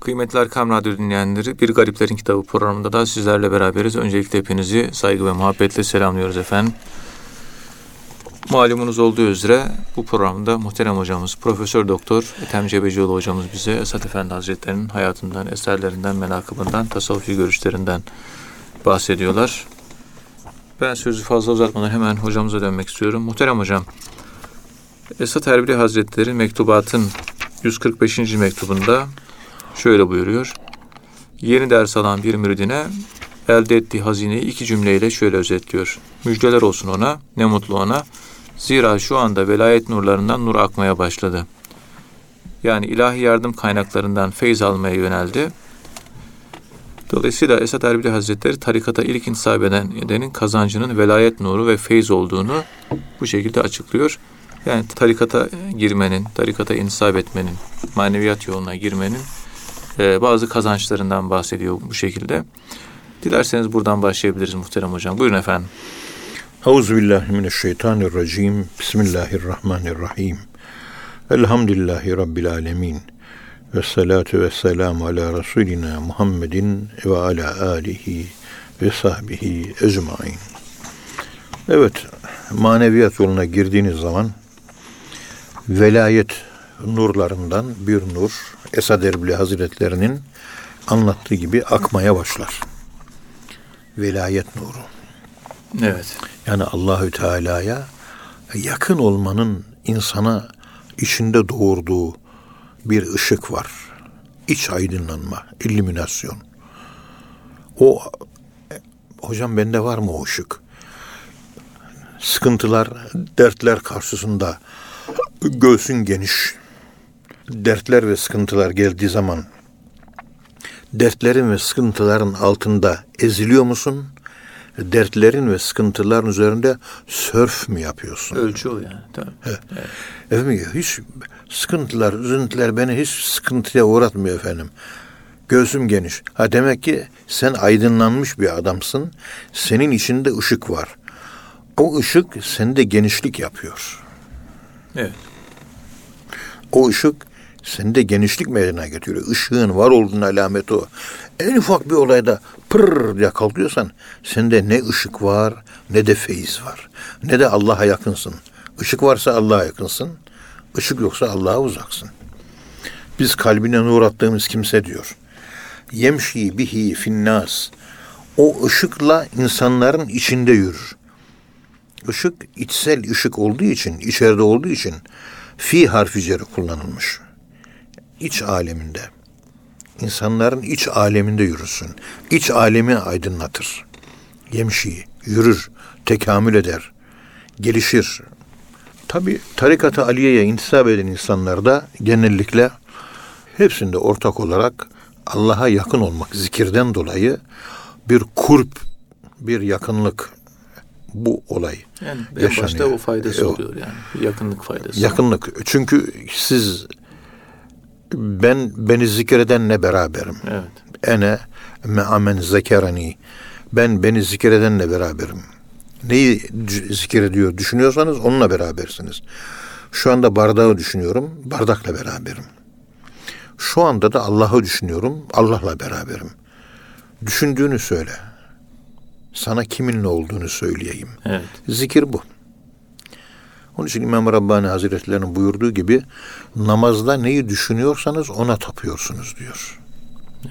Kıymetli Erkam Radyo dinleyenleri, Bir Gariplerin Kitabı programında da sizlerle beraberiz. Öncelikle hepinizi saygı ve muhabbetle selamlıyoruz efendim. Malumunuz olduğu üzere bu programda muhterem hocamız Profesör Doktor Ethem Cebecioğlu hocamız bize Esat Efendi Hazretleri'nin hayatından, eserlerinden, menakıbından, tasavvufi görüşlerinden bahsediyorlar. Ben sözü fazla uzatmadan hemen hocamıza dönmek istiyorum. Muhterem hocam, Esat Erbili Hazretleri mektubatın 145. mektubunda şöyle buyuruyor. Yeni ders alan bir müridine elde ettiği hazineyi iki cümleyle şöyle özetliyor. Müjdeler olsun ona, ne mutlu ona. Zira şu anda velayet nurlarından nur akmaya başladı. Yani ilahi yardım kaynaklarından feyz almaya yöneldi. Dolayısıyla Esat Erbili Hazretleri tarikata ilk intisap eden edenin kazancının velayet nuru ve feyz olduğunu bu şekilde açıklıyor. Yani tarikata girmenin, tarikata intisap etmenin, maneviyat yoluna girmenin e, bazı kazançlarından bahsediyor bu şekilde. Dilerseniz buradan başlayabiliriz muhterem hocam. Buyurun efendim. Euzubillahimineşşeytanirracim. Bismillahirrahmanirrahim. Elhamdülillahi Rabbil alemin. Ve salatu ve selamu ala Resulina Muhammedin ve ala alihi ve sahbihi ecmain. Evet, maneviyat yoluna girdiğiniz zaman velayet nurlarından bir nur Esad Erbili Hazretlerinin anlattığı gibi akmaya başlar. Velayet nuru. Evet. Yani Allahü Teala'ya yakın olmanın insana içinde doğurduğu bir ışık var. İç aydınlanma, illüminasyon. O hocam bende var mı o ışık? Sıkıntılar, dertler karşısında göğsün geniş. Dertler ve sıkıntılar geldiği zaman dertlerin ve sıkıntıların altında eziliyor musun? Dertlerin ve sıkıntıların üzerinde sörf mü yapıyorsun? Ölçü o yani. Tabii. Evet. Efendim hiç sıkıntılar, üzüntüler beni hiç sıkıntıya uğratmıyor efendim. Göğsüm geniş. Ha demek ki sen aydınlanmış bir adamsın. Senin içinde ışık var. O ışık sende genişlik yapıyor. Evet. O ışık sende genişlik meydana getiriyor. Işığın var olduğunun alameti o. En ufak bir olayda pırr diye kalkıyorsan sende ne ışık var ne de feyiz var. Ne de Allah'a yakınsın. Işık varsa Allah'a yakınsın. Işık yoksa Allah'a uzaksın. Biz kalbine nur attığımız kimse diyor. Yemşi bihi finnas. O ışıkla insanların içinde yürür. Işık içsel ışık olduğu için, içeride olduğu için fi harfi ceri kullanılmış. İç aleminde. İnsanların iç aleminde yürüsün. İç alemi aydınlatır. Yemşi, yürür, tekamül eder, gelişir. Tabi tarikat-ı Aliye'ye intisap eden insanlar da genellikle hepsinde ortak olarak Allah'a yakın olmak zikirden dolayı bir kurp, bir yakınlık bu olay. Yani en yaşanıyor. başta o faydası e, oluyor yani. Yakınlık faydası. Yakınlık. Çünkü siz ben beni zikredenle beraberim. Evet. Ene me'amen zekerani. Ben beni zikredenle beraberim. Neyi zikrediyor düşünüyorsanız onunla berabersiniz. Şu anda bardağı düşünüyorum, bardakla beraberim. Şu anda da Allah'ı düşünüyorum, Allah'la beraberim. Düşündüğünü söyle. Sana kiminle olduğunu söyleyeyim. Evet. Zikir bu. Onun için İmam Rabbani Hazretleri'nin buyurduğu gibi namazda neyi düşünüyorsanız ona tapıyorsunuz diyor.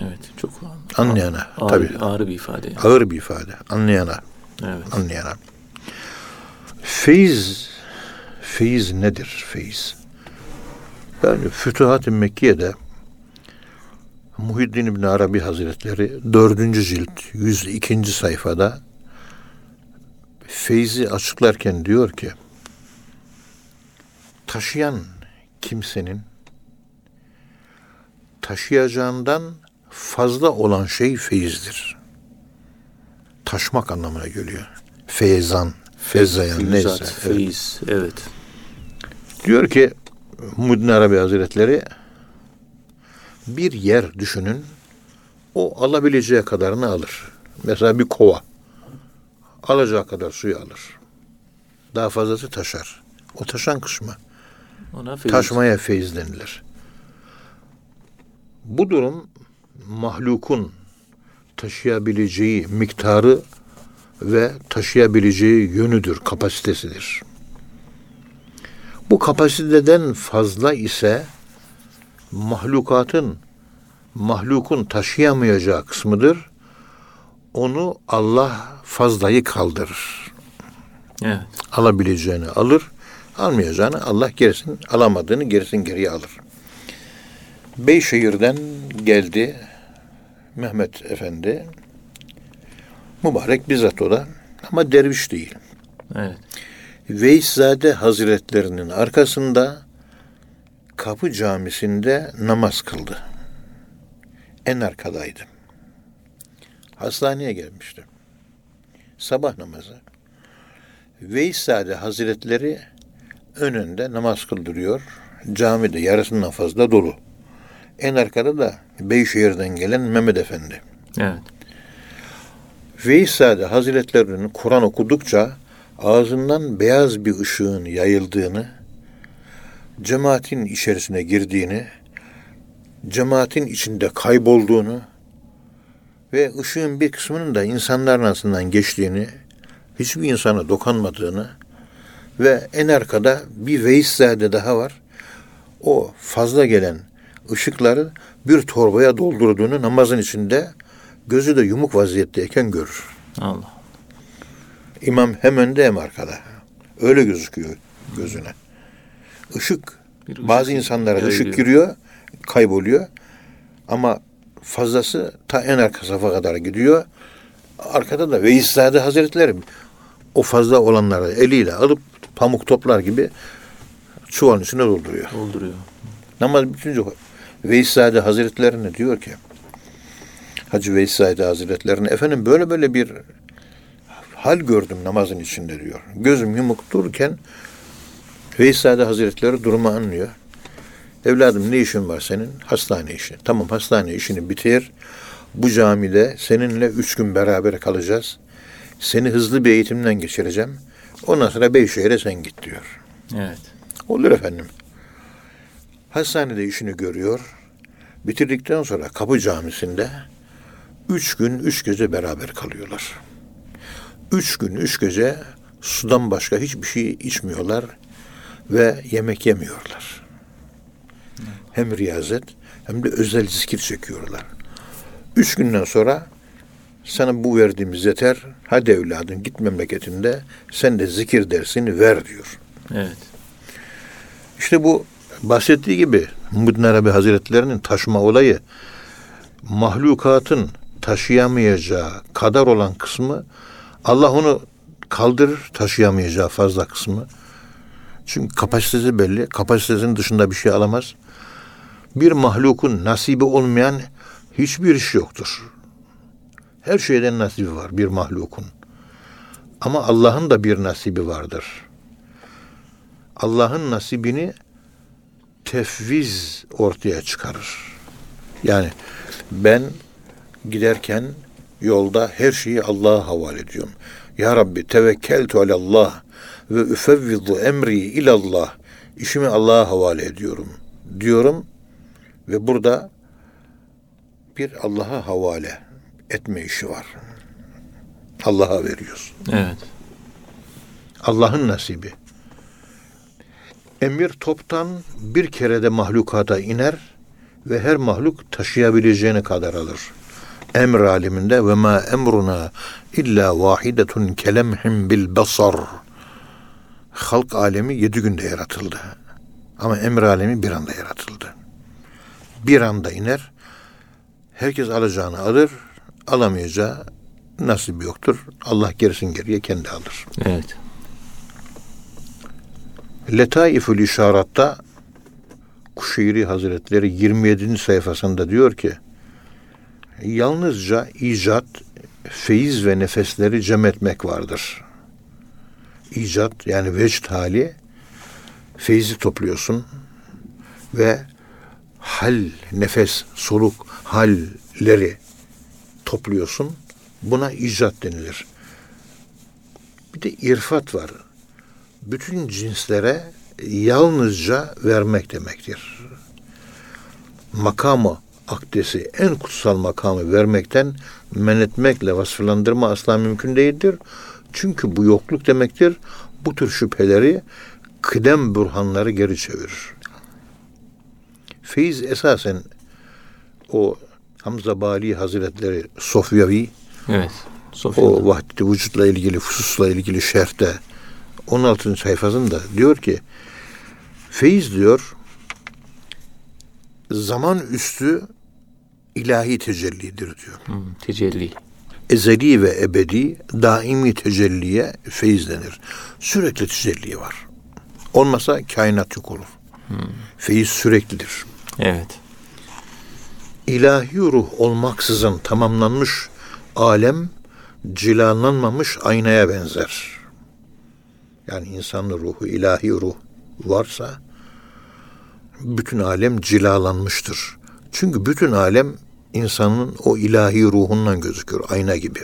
Evet, çok anlayana ağır, tabii. Ağır bir ifade. Yani. Ağır bir ifade. Anlayana. Evet. Anlayana. Feyiz feyiz nedir feyiz? Yani Fütuhat-ı Mekke'de Muhiddin İbn Arabi Hazretleri dördüncü cilt 102. sayfada feyzi açıklarken diyor ki taşıyan kimsenin taşıyacağından fazla olan şey feyizdir. Taşmak anlamına geliyor. Feyzan, fezayan neyse. Feyiz, evet. evet. Diyor ki Muddin Arabi Hazretleri bir yer düşünün. O alabileceği kadarını alır. Mesela bir kova. Alacağı kadar suyu alır. Daha fazlası taşar. O taşan kısmı. Ona feyiz. Taşmaya feyiz denilir. Bu durum mahlukun taşıyabileceği miktarı ve taşıyabileceği yönüdür, kapasitesidir. Bu kapasiteden fazla ise mahlukatın mahlukun taşıyamayacağı kısmıdır. Onu Allah fazlayı kaldırır. Evet. Alabileceğini alır, almayacağını Allah gerisini alamadığını gerisini geriye alır. Beyşehir'den geldi Mehmet Efendi. Mübarek bizzat o da ama derviş değil. Evet. Veyszade Hazretlerinin arkasında Kapı Camisi'nde namaz kıldı. En arkadaydı. Hastaneye gelmişti. Sabah namazı. Veyszade Hazretleri önünde namaz kıldırıyor. Camide yarısından fazla dolu. En arkada da Beyşehir'den gelen Mehmet Efendi. Evet. Veyszade Hazretlerinin Kur'an okudukça ağzından beyaz bir ışığın yayıldığını, cemaatin içerisine girdiğini, cemaatin içinde kaybolduğunu ve ışığın bir kısmının da insanların arasından geçtiğini, hiçbir insana dokanmadığını ve en arkada bir Veyszade daha var. O fazla gelen ışıkları bir torbaya doldurduğunu namazın içinde gözü de yumuk vaziyetteyken görür. Allah. İmam hem önde hem arkada. Öyle gözüküyor gözüne. Işık. Bir ışık Bazı insanlara yayılıyor. ışık giriyor, kayboluyor. Ama fazlası ta en arka safa kadar gidiyor. Arkada da Veyszade Hazretleri o fazla olanları eliyle alıp pamuk toplar gibi çuvalın içine dolduruyor. Dolduruyor. Namaz bitince Veyszade Hazretlerine diyor ki Hacı Veyszade Hazretlerine efendim böyle böyle bir hal gördüm namazın içinde diyor. Gözüm yumuk dururken Veyszade Hazretleri durumu anlıyor. Evladım ne işin var senin? Hastane işi. Tamam hastane işini bitir. Bu camide seninle üç gün beraber kalacağız. Seni hızlı bir eğitimden geçireceğim. Ondan sonra Beyşehir'e sen git diyor. Evet. Olur efendim. Hastanede işini görüyor. Bitirdikten sonra Kapı Camisi'nde üç gün, üç gece beraber kalıyorlar. Üç gün, üç gece sudan başka hiçbir şey içmiyorlar ve yemek yemiyorlar. Hem riyazet hem de özel zikir çekiyorlar. Üç günden sonra sana bu verdiğimiz yeter. Hadi evladım git memleketinde sen de zikir dersini ver diyor. Evet. İşte bu bahsettiği gibi Muhyiddin Arabi Hazretlerinin taşıma olayı mahlukatın taşıyamayacağı kadar olan kısmı Allah onu kaldırır taşıyamayacağı fazla kısmı. Çünkü kapasitesi belli. Kapasitesinin dışında bir şey alamaz. Bir mahlukun nasibi olmayan hiçbir iş yoktur. Her şeyden nasibi var bir mahlukun. Ama Allah'ın da bir nasibi vardır. Allah'ın nasibini tefviz ortaya çıkarır. Yani ben giderken yolda her şeyi Allah'a havale ediyorum. Ya Rabbi tevekkeltu alallah ve üfevvidu emri ilallah. İşimi Allah'a havale ediyorum diyorum ve burada bir Allah'a havale etme işi var. Allah'a veriyorsun. Evet. Allah'ın nasibi. Emir toptan bir kerede mahlukata iner ve her mahluk taşıyabileceğini kadar alır. Emr aliminde ve ma emruna illa vahidetun kelemhim bil basar. Halk alemi yedi günde yaratıldı. Ama emir alemi bir anda yaratıldı. Bir anda iner. Herkes alacağını alır. Alamayacağı nasip yoktur. Allah gerisin geriye kendi alır. Evet. Letaifül İşarat'ta Kuşeyri Hazretleri 27. sayfasında diyor ki yalnızca icat, feyiz ve nefesleri cem etmek vardır. İcat yani vecd hali feyzi topluyorsun ve hal, nefes, soluk, halleri topluyorsun. Buna icat denilir. Bir de irfat var bütün cinslere yalnızca vermek demektir. Makamı akdesi en kutsal makamı vermekten men etmekle vasıflandırma asla mümkün değildir. Çünkü bu yokluk demektir. Bu tür şüpheleri kıdem burhanları geri çevirir. Feyiz esasen o Hamza Bali Hazretleri Sofyavi Evet. Sofya'da. o vahdeti vücutla ilgili hususla ilgili şerhte 16. sayfasında diyor ki feyiz diyor zaman üstü ilahi tecellidir diyor. Hı, tecelli. Ezeli ve ebedi daimi tecelliye feyiz denir. Sürekli tecelli var. Olmasa kainat yok olur. Feyiz süreklidir. Evet. İlahi ruh olmaksızın tamamlanmış alem cilalanmamış aynaya benzer. Yani insanın ruhu, ilahi ruh varsa bütün alem cilalanmıştır. Çünkü bütün alem insanın o ilahi ruhundan gözüküyor ayna gibi.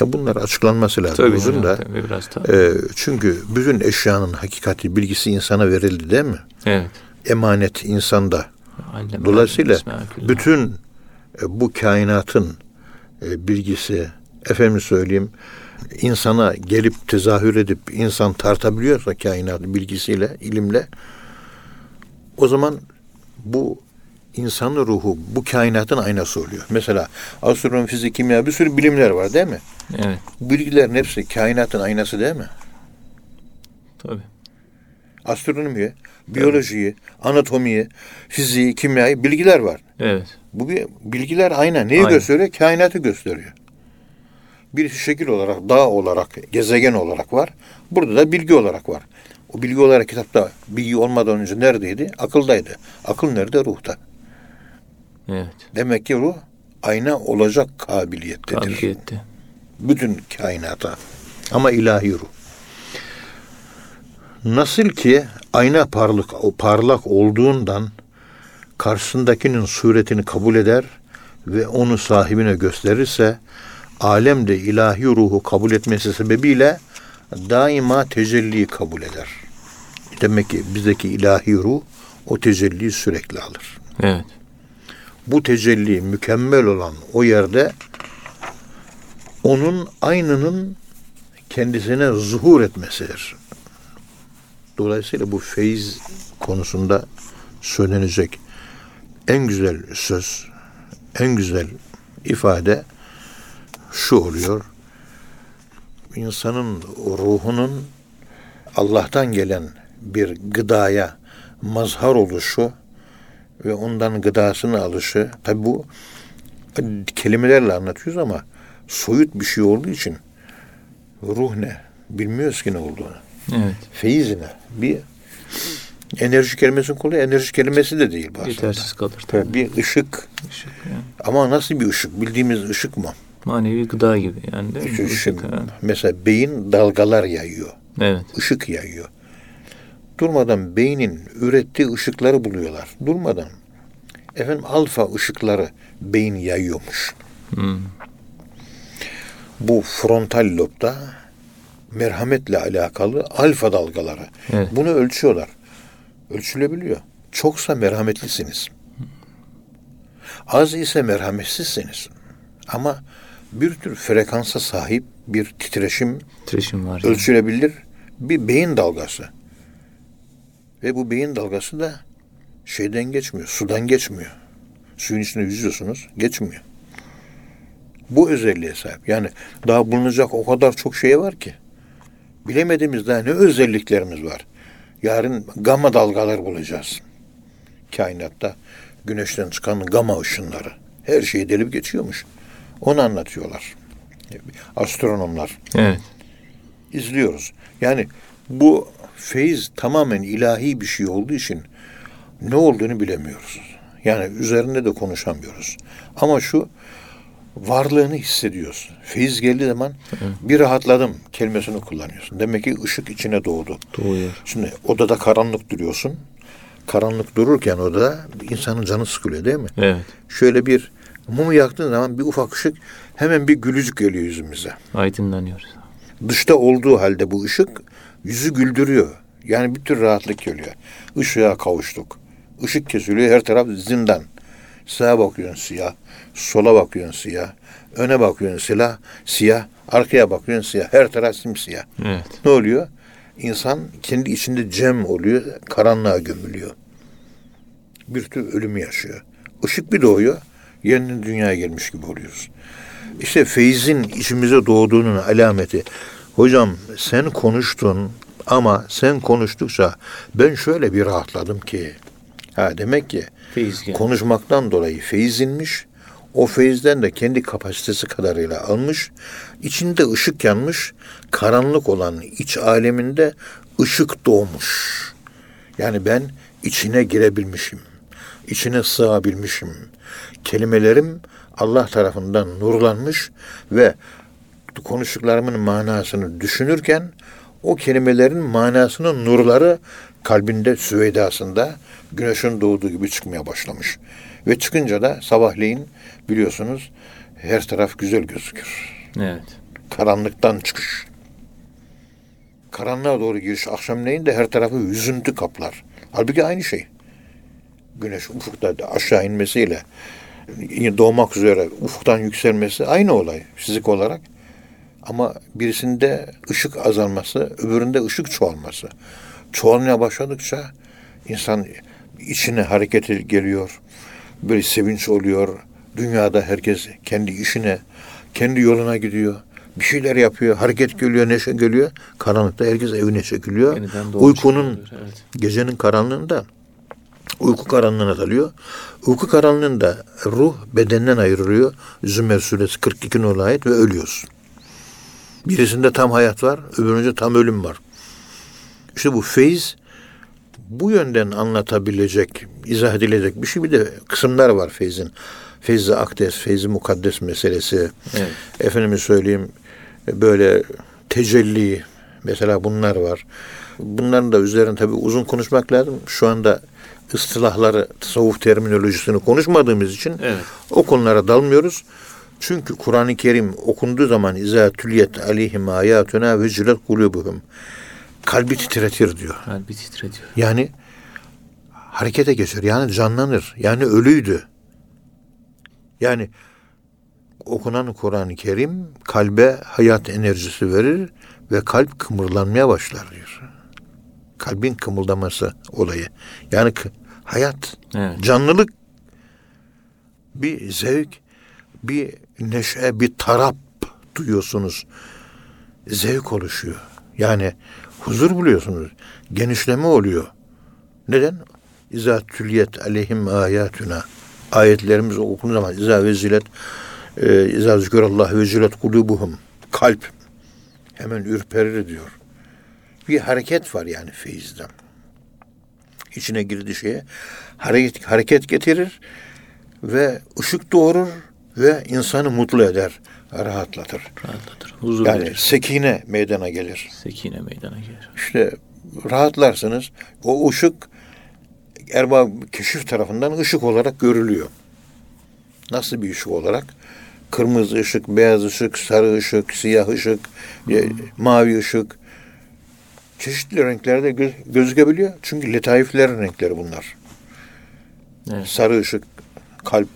Ya bunlar açıklanması lazım Tabii uzun da. tabii biraz daha. Ee, çünkü bütün eşyanın hakikati bilgisi insana verildi değil mi? Evet. Emanet insanda. Dolayısıyla bütün e, bu kainatın e, bilgisi, efendim söyleyeyim, insana gelip tezahür edip insan tartabiliyorsa kainatın bilgisiyle, ilimle, o zaman bu insanın ruhu bu kainatın aynası oluyor. Mesela astronomi, fizik, kimya bir sürü bilimler var değil mi? Evet. Bilgilerin hepsi kainatın aynası değil mi? Tabii. Astronomiye, biyolojiyi, anatomiyi, fiziği, kimyayı bilgiler var. Evet. Bu bir bilgiler ayna. Neyi Aynen. gösteriyor? Kainatı gösteriyor. Birisi şekil olarak, dağ olarak, gezegen olarak var. Burada da bilgi olarak var. O bilgi olarak kitapta bilgi olmadan önce neredeydi? Akıldaydı. Akıl nerede? Ruhta. Evet. Demek ki ruh ayna olacak kabiliyettedir. Kabiliyette. Bütün kainata. Ama ilahi ruh. Nasıl ki ayna parlak, parlak olduğundan karşısındakinin suretini kabul eder ve onu sahibine gösterirse alem de ilahi ruhu kabul etmesi sebebiyle daima tecelliyi kabul eder. Demek ki bizdeki ilahi ruh o tecelliyi sürekli alır. Evet. Bu tecelli mükemmel olan o yerde onun aynının kendisine zuhur etmesidir. Dolayısıyla bu feyiz konusunda söylenecek en güzel söz, en güzel ifade şu oluyor. İnsanın ruhunun Allah'tan gelen bir gıdaya mazhar oluşu ve ondan gıdasını alışı. Tabi bu kelimelerle anlatıyoruz ama soyut bir şey olduğu için ruh ne? Bilmiyoruz ki ne olduğunu. Evet. Feyiz ne? Bir enerji kelimesinin kolay enerji kelimesi de değil aslında. Yetersiz kalır tabii. Bir ışık. Işık yani. Ama nasıl bir ışık? Bildiğimiz ışık mı? Manevi gıda gibi yani değil mi? Işık, ha. mesela beyin dalgalar yayıyor. Evet. ışık yayıyor. Durmadan beynin ürettiği ışıkları buluyorlar. Durmadan. Efendim alfa ışıkları beyin yayıyormuş. Hmm. Bu frontal lobda merhametle alakalı alfa dalgaları. Evet. Bunu ölçüyorlar. Ölçülebiliyor. Çoksa merhametlisiniz. Az ise merhametsizsiniz. Ama bir tür frekansa sahip bir titreşim Titreşim var. yani. ölçülebilir bir beyin dalgası. Ve bu beyin dalgası da şeyden geçmiyor, sudan geçmiyor. Suyun içinde yüzüyorsunuz, geçmiyor. Bu özelliğe sahip. Yani daha bulunacak o kadar çok şey var ki. Bilemediğimiz daha ne özelliklerimiz var. Yarın gamma dalgalar bulacağız. Kainatta güneşten çıkan gamma ışınları. Her şeyi delip geçiyormuş. Onu anlatıyorlar. Astronomlar Evet. izliyoruz. Yani bu feyiz tamamen ilahi bir şey olduğu için ne olduğunu bilemiyoruz. Yani üzerinde de konuşamıyoruz. Ama şu varlığını hissediyorsun. Feyiz geldiği zaman bir rahatladım kelimesini kullanıyorsun. Demek ki ışık içine doğdu. Doğuyor. Şimdi odada karanlık duruyorsun. Karanlık dururken odada insanın canı sıkılıyor değil mi? Evet. Şöyle bir mumu yaktığın zaman bir ufak ışık hemen bir gülücük geliyor yüzümüze Aydınlanıyoruz. dışta olduğu halde bu ışık yüzü güldürüyor. Yani bir tür rahatlık geliyor. Işığa kavuştuk. Işık kesiliyor her taraf zindan. Sağa bakıyorsun siyah, sola bakıyorsun siyah, öne bakıyorsun silah, siyah, arkaya bakıyorsun siyah. Her taraf simsiyah. Evet. Ne oluyor? İnsan kendi içinde cem oluyor, karanlığa gömülüyor. Bir tür ölümü yaşıyor. Işık bir doğuyor, yeniden dünyaya gelmiş gibi oluyoruz. İşte feyzin içimize doğduğunun alameti. Hocam sen konuştun ama sen konuştukça ben şöyle bir rahatladım ki. Ha demek ki Feyiz konuşmaktan dolayı feyiz inmiş. O feyizden de kendi kapasitesi kadarıyla almış. İçinde ışık yanmış. Karanlık olan iç aleminde ışık doğmuş. Yani ben içine girebilmişim. içine sığabilmişim. Kelimelerim Allah tarafından nurlanmış ve konuştuklarımın manasını düşünürken o kelimelerin manasının nurları kalbinde süveydasında güneşin doğduğu gibi çıkmaya başlamış. Ve çıkınca da sabahleyin biliyorsunuz her taraf güzel gözükür. Evet. Karanlıktan çıkış. Karanlığa doğru giriş akşamleyin de her tarafı yüzüntü kaplar. Halbuki aynı şey. Güneş ufukta aşağı inmesiyle doğmak üzere ufuktan yükselmesi aynı olay fizik olarak. Ama birisinde ışık azalması, öbüründe ışık çoğalması. Çoğalmaya başladıkça insan içine hareket geliyor. Böyle sevinç oluyor. Dünyada herkes kendi işine, kendi yoluna gidiyor. Bir şeyler yapıyor, hareket geliyor, neşe geliyor. Karanlıkta herkes evine çekiliyor. Uykunun, evet. gecenin karanlığında uyku karanlığına dalıyor. Uyku karanlığında ruh bedenden ayrılıyor. Zümer suresi 42 nolu ayet ve ölüyorsun. Birisinde tam hayat var, öbüründe tam ölüm var. İşte bu feyiz bu yönden anlatabilecek, izah edilecek bir şey. Bir de kısımlar var feyzin. Feyzi akdes, feyzi mukaddes meselesi. Evet. Efendime söyleyeyim böyle tecelli mesela bunlar var. Bunların da üzerine tabii uzun konuşmak lazım. Şu anda ıstılahları, tasavvuf terminolojisini konuşmadığımız için Evet. o konulara dalmıyoruz. Çünkü Kur'an-ı Kerim okunduğu zaman izâ tüliyet aleyhim âyâtuna ve cilet kulubuhum. Kalbi titretir diyor. Kalbi titrediyor. Yani harekete geçer. Yani canlanır. Yani ölüydü. Yani okunan Kur'an-ı Kerim kalbe hayat enerjisi verir ve kalp kımırlanmaya başlar diyor. Kalbin kımıldaması olayı. Yani hayat, Evet. canlılık, bir zevk, bir neşe, bir tarap duyuyorsunuz. Zevk oluşuyor. Yani huzur buluyorsunuz. Genişleme oluyor. Neden? İza tüliyet aleyhim ayatuna. Ayetlerimiz okunduğu zaman İza vezilet e, İza zikrallah vezilet kulubuhum. Kalp hemen ürperir diyor. Bir hareket var yani feyizden. İçine girdiği şeye hareket, hareket getirir ve ışık doğurur ve insanı mutlu eder, rahatlatır. Rahatlatır. Huzur Yani verir. sekine meydana gelir. Sekine meydana gelir. İşte rahatlarsınız. O ışık erbab keşif tarafından ışık olarak görülüyor. Nasıl bir ışık olarak? Kırmızı ışık, beyaz ışık, sarı ışık, siyah ışık, e, mavi ışık. Çeşitli renklerde gö- gözükebiliyor. Çünkü letaiflerin renkleri bunlar. Evet. Sarı ışık, kalp,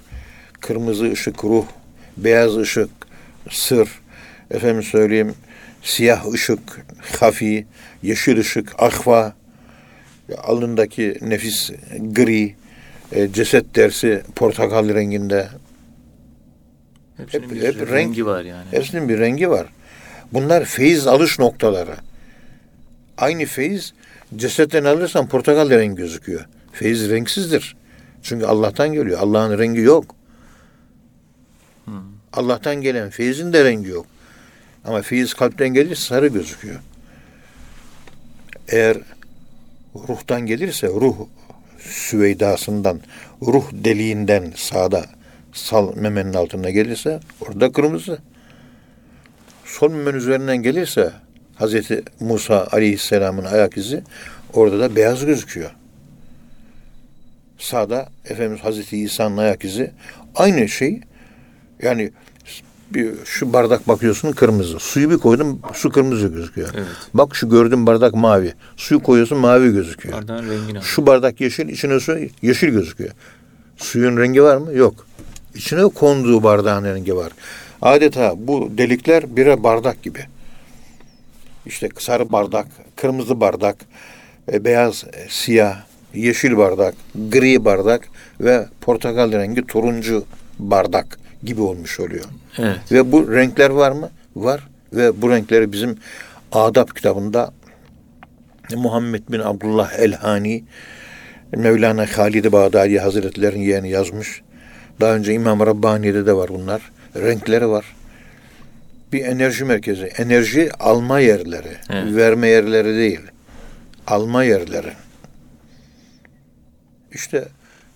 kırmızı ışık, ruh, beyaz ışık, sır, efendim söyleyeyim, siyah ışık, hafi, yeşil ışık, ahva, alnındaki nefis gri, e, ceset dersi portakal renginde. Hepsinin Hep- bir hep renk- rengi var yani. Hepsinin bir rengi var. Bunlar feyiz alış noktaları. Aynı feyiz cesetten alırsan portakal rengi gözüküyor. Feyiz renksizdir. Çünkü Allah'tan geliyor. Allah'ın rengi yok. Allah'tan gelen feyizin de rengi yok. Ama feyiz kalpten gelir sarı gözüküyor. Eğer ruhtan gelirse ruh süveydasından, ruh deliğinden sağda sal memenin altına gelirse orada kırmızı. Sol memenin üzerinden gelirse Hazreti Musa Aleyhisselam'ın ayak izi orada da beyaz gözüküyor. Sağda Efendimiz Hazreti İsa'nın ayak izi aynı şey. Yani Bir şu bardak bakıyorsun kırmızı. Suyu bir koydum su kırmızı gözüküyor. Evet. Bak şu gördüğün bardak mavi. Suyu koyuyorsun mavi gözüküyor. Bardağın rengini al. Şu bardak yeşil, içine su yeşil gözüküyor. Suyun rengi var mı? Yok. İçine konduğu bardağın rengi var. Adeta bu delikler birer bardak gibi. İşte sarı bardak, kırmızı bardak, e, beyaz, e, siyah, yeşil bardak, gri bardak ve portakal rengi turuncu bardak gibi olmuş oluyor. Evet. Ve bu renkler var mı? Var. Ve bu renkleri bizim Adab kitabında Muhammed bin Abdullah Elhani Mevlana Halid-i Bağdadi Hazretleri'nin yeğeni yazmış. Daha önce İmam Rabbani'de de var bunlar. Renkleri var. Bir enerji merkezi. Enerji alma yerleri. Evet. Verme yerleri değil. Alma yerleri. İşte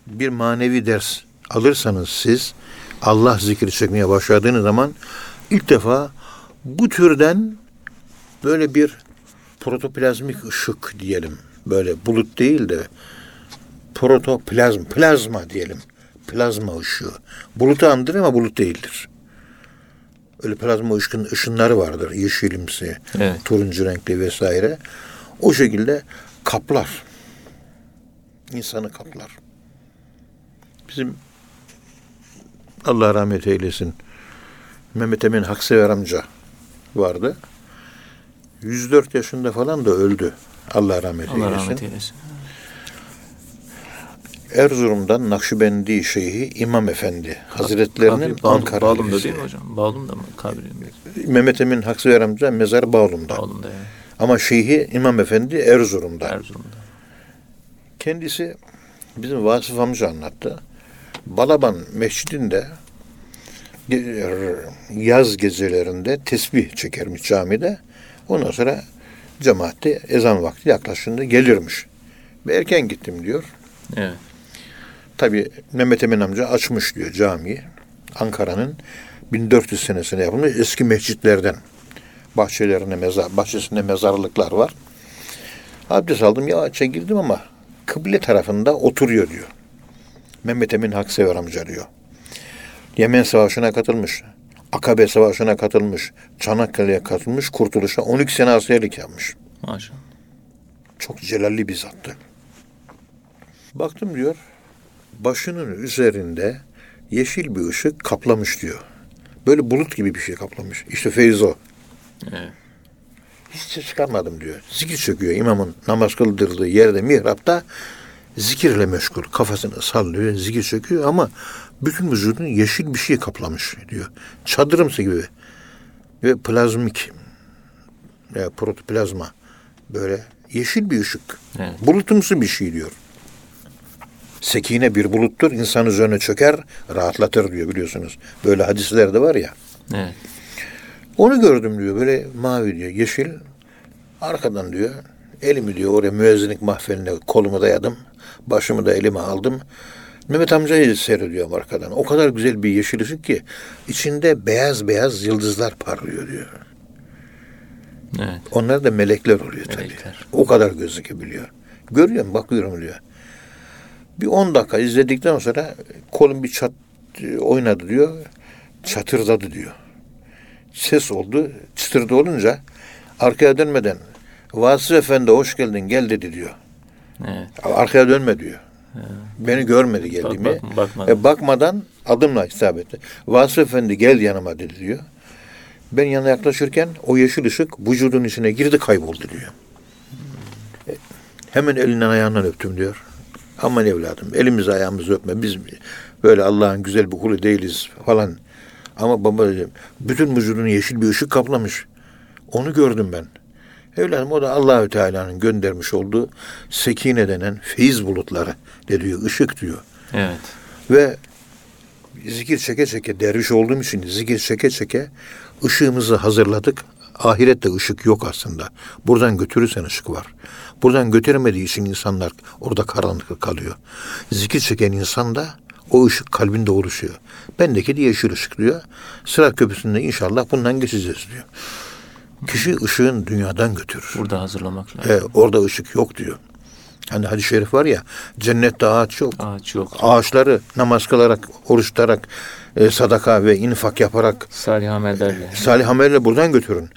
bir manevi ders alırsanız siz Allah zikri çekmeye başladığınız zaman ilk defa bu türden böyle bir protoplazmik ışık diyelim. Böyle bulut değil de protoplazm, plazma diyelim. Plazma ışığı. Bulutu andırır ama bulut değildir. Öyle plazma ışın, ışınları vardır. Yeşilimsi, Evet. turuncu renkli vesaire. O şekilde kaplar. İnsanı kaplar. Bizim Allah rahmet eylesin. Mehmet Emin Haksever amca vardı. 104 yaşında falan da öldü. Allah rahmet Allah eylesin. rahmet eylesin. Erzurum'dan Nakşibendi Şeyhi İmam Efendi Hazretlerinin Bağlum- Ankara Bağlum'da değil mi hocam? Bağlum'da mı? Kabri Mehmet Emin Haksever amca mezar Bağlum'da. Bağlum'da yani. Ama Şeyhi İmam Efendi Erzurum'da. Erzurum'da. Kendisi bizim Vasıf amca anlattı. Balaban Mescidinde yaz gecelerinde tesbih çekermiş camide. Ondan sonra cemaatte ezan vakti yaklaşında gelirmiş. Ve erken gittim diyor. Evet. Tabi Mehmet Emin amca açmış diyor camiyi. Ankara'nın 1400 senesinde yapılmış eski mescitlerden. Bahçelerine mezar, bahçesinde mezarlıklar var. Abdest aldım yavaşça girdim ama kıble tarafında oturuyor diyor. Mehmet Emin Haksever amca diyor. Yemen Savaşı'na katılmış. Akabe Savaşı'na katılmış. Çanakkale'ye katılmış. Kurtuluş'a 12 sene askerlik yapmış. Maşallah. Çok celalli bir zattı. Baktım diyor, başının üzerinde yeşil bir ışık kaplamış diyor. Böyle bulut gibi bir şey kaplamış. İşte feyz o. Evet. Hiç ses çıkarmadım diyor. Zikir çöküyor imamın namaz kıldırdığı yerde mihrapta zikirle meşgul. Kafasını sallıyor, zikir çöküyor ama bütün vücudunu yeşil bir şey kaplamış diyor. Çadırımsı gibi. Ve plazmik ya protoplazma böyle yeşil bir ışık. Evet. Bulutumsu bir şey diyor. Sekine bir buluttur, insan üzerine çöker, rahatlatır diyor biliyorsunuz. Böyle hadisler de var ya. Evet. Onu gördüm diyor böyle mavi diyor yeşil. Arkadan diyor elimi diyor oraya müezzinlik mahfeline kolumu dayadım. Başımı da elime aldım. Mehmet amcayı seyrediyorum arkadan. O kadar güzel bir yeşil ışık ki içinde beyaz beyaz yıldızlar parlıyor diyor. Evet. Onlar da melekler oluyor tabii. Melekler. O kadar gözükebiliyor. Görüyorum bakıyorum diyor. Bir 10 dakika izledikten sonra kolum bir çat oynadı diyor. Çatırdadı diyor. Ses oldu. Çıtırdı olunca arkaya dönmeden Vasıf Efendi hoş geldin gel dedi diyor. Evet. Arkaya dönme diyor. Beni görmedi geldiğimi. bak- bakmadan. E, bakmadan adımla hitap etti. Vasıf Efendi gel yanıma dedi diyor. Ben yanına yaklaşırken o yeşil ışık vücudun içine girdi kayboldu diyor. E, hemen elinden ayağından öptüm diyor. Aman evladım elimizi ayağımızı öpme. Biz böyle Allah'ın güzel bir kulu değiliz falan. Ama baba dedim, bütün vücudunu yeşil bir ışık kaplamış. Onu gördüm ben. Evladım o da Allahü Teala'nın göndermiş olduğu sekine denen feyiz bulutları ne diyor, ışık diyor. Evet. Ve zikir çeke çeke, derviş olduğum için zikir çeke çeke ışığımızı hazırladık. Ahirette ışık yok aslında. Buradan götürürsen ışık var. Buradan götüremediği için insanlar orada karanlık kalıyor. Zikir çeken insan da o ışık kalbinde oluşuyor. Bendeki de yeşil ışık diyor. Sırat köprüsünde inşallah bundan geçeceğiz diyor. Kişi ışığın dünyadan götürür. Burada hazırlamak lazım. E, orada ışık yok diyor. Hani hadis-i şerif var ya cennette ağaç yok. Ağaç yok. Ağaçları namaz kılarak, oruç tutarak, e, sadaka ve infak yaparak Salih amellerle. salih amelle buradan götürün.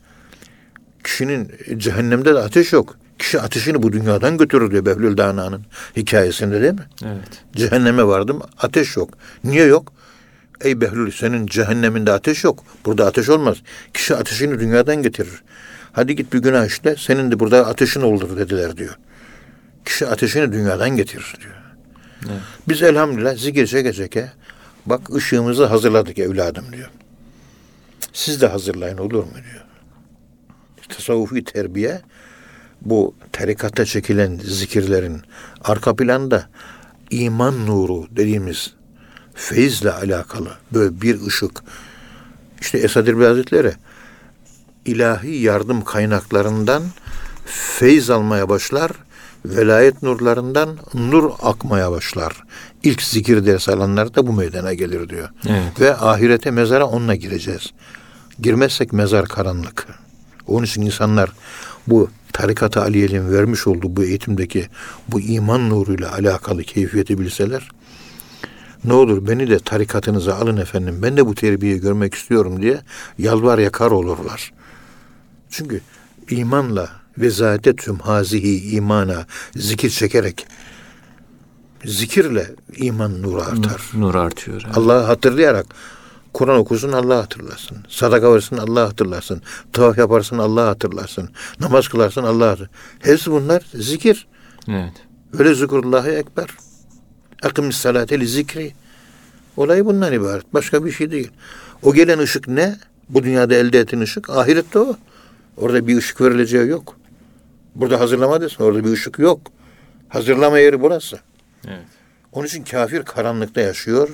Kişinin cehennemde de ateş yok. Kişi ateşini bu dünyadan götürür diyor Behlül Dana'nın hikayesinde değil mi? Evet. Cehenneme vardım ateş yok. Niye yok? Ey Behlül senin cehenneminde ateş yok. Burada ateş olmaz. Kişi ateşini dünyadan getirir. Hadi git bir günah işle senin de burada ateşin olur dediler diyor. Kişi ateşini dünyadan getirir diyor. Evet. Biz elhamdülillah zikir çeke çeke bak ışığımızı hazırladık evladım diyor. Siz de hazırlayın olur mu diyor. Tasavvufi terbiye bu tarikatta çekilen zikirlerin arka planda iman nuru dediğimiz feyizle alakalı böyle bir ışık. İşte Esad Erbil Hazretleri ilahi yardım kaynaklarından feyz almaya başlar, velayet nurlarından nur akmaya başlar. İlk zikir ders alanlar da bu meydana gelir diyor. Evet. Ve ahirete mezara onunla gireceğiz. Girmezsek mezar karanlık. Onun için insanlar bu tarikat-ı aliyenin vermiş olduğu bu eğitimdeki bu iman nuruyla alakalı keyfiyeti bilseler ne olur beni de tarikatınıza alın efendim ben de bu terbiyeyi görmek istiyorum diye yalvar yakar olurlar. Çünkü imanla ve zâde tüm hazihi imana zikir çekerek zikirle iman nuru artar. Nur artıyor. evet. Allah'ı hatırlayarak Kur'an okursun Allah hatırlasın. Sadaka verirsin Allah hatırlasın. Tavaf yaparsın Allah hatırlasın. Namaz kılarsın Allah hatırlasın. Hepsi bunlar zikir. Evet. Öyle zikrullahi ekber. Akimis salate li zikri. Olay bundan ibaret. Başka bir şey değil. O gelen ışık ne? Bu dünyada elde ettiğin ışık. Ahirette o. Orada bir ışık verileceği yok. Burada hazırlama desin. Orada bir ışık yok. Hazırlama yeri burası. Evet. Onun için kafir karanlıkta yaşıyor.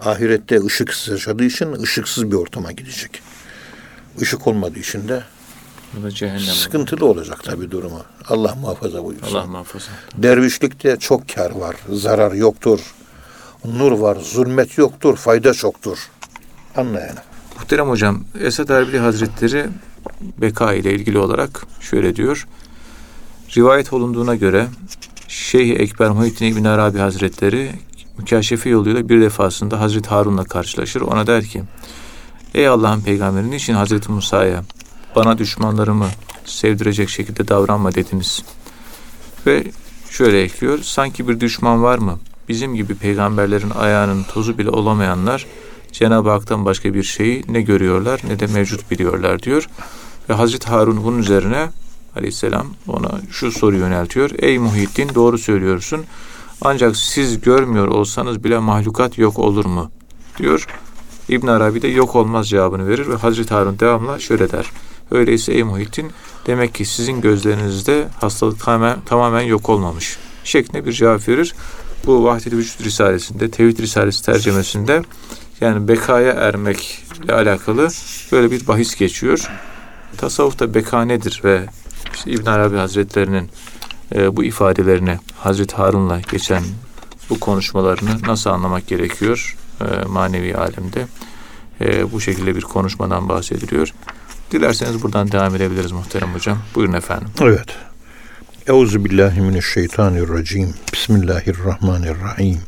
Ahirette ışıksız yaşadığı için ışıksız bir ortama gidecek. Işık olmadığı için de Bu da cehennem. sıkıntılı olacak tabii durumu. Allah muhafaza buyursun. Allah muhafaza. Dervişlikte çok kar var, zarar yoktur. Nur var, zulmet yoktur, fayda çoktur. Anlayana. Muhterem hocam, Esad Erbili Hazretleri beka ile ilgili olarak şöyle diyor. Rivayet olunduğuna göre Şeyh Ekber Muhittin İbn Arabi Hazretleri mükaşefe yoluyla bir defasında Hazreti Harun'la karşılaşır. Ona der ki, Ey Allah'ın peygamberi niçin Hazreti Musa'ya bana düşmanlarımı sevdirecek şekilde davranma dediniz? Ve şöyle ekliyor, sanki bir düşman var mı? Bizim gibi peygamberlerin ayağının tozu bile olamayanlar Cenab-ı Hak'tan başka bir şeyi ne görüyorlar ne de mevcut biliyorlar diyor. Ve Hazreti Harun bunun üzerine aleyhisselam ona şu soruyu yöneltiyor. Ey Muhyiddin doğru söylüyorsun. Ancak siz görmüyor olsanız bile mahlukat yok olur mu? diyor. İbn Arabi de yok olmaz cevabını verir ve Hazreti Harun devamla şöyle der. Öyleyse ey Muhyiddin demek ki sizin gözlerinizde hastalık tamamen, tamamen yok olmamış şeklinde bir cevap verir. Bu Vahdeti Vücut Risalesi'nde, Tevhid Risalesi tercemesinde yani bekaya ermekle alakalı böyle bir bahis geçiyor. Tasavvufta beka nedir ve işte İbn Arabi Hazretlerinin e, bu ifadelerini Hazreti Harun'la geçen bu konuşmalarını nasıl anlamak gerekiyor e, manevi alemde? E, bu şekilde bir konuşmadan bahsediliyor. Dilerseniz buradan devam edebiliriz muhterem hocam. Buyurun efendim. Evet. Euzu billahi mineşşeytanirracim. Bismillahirrahmanirrahim.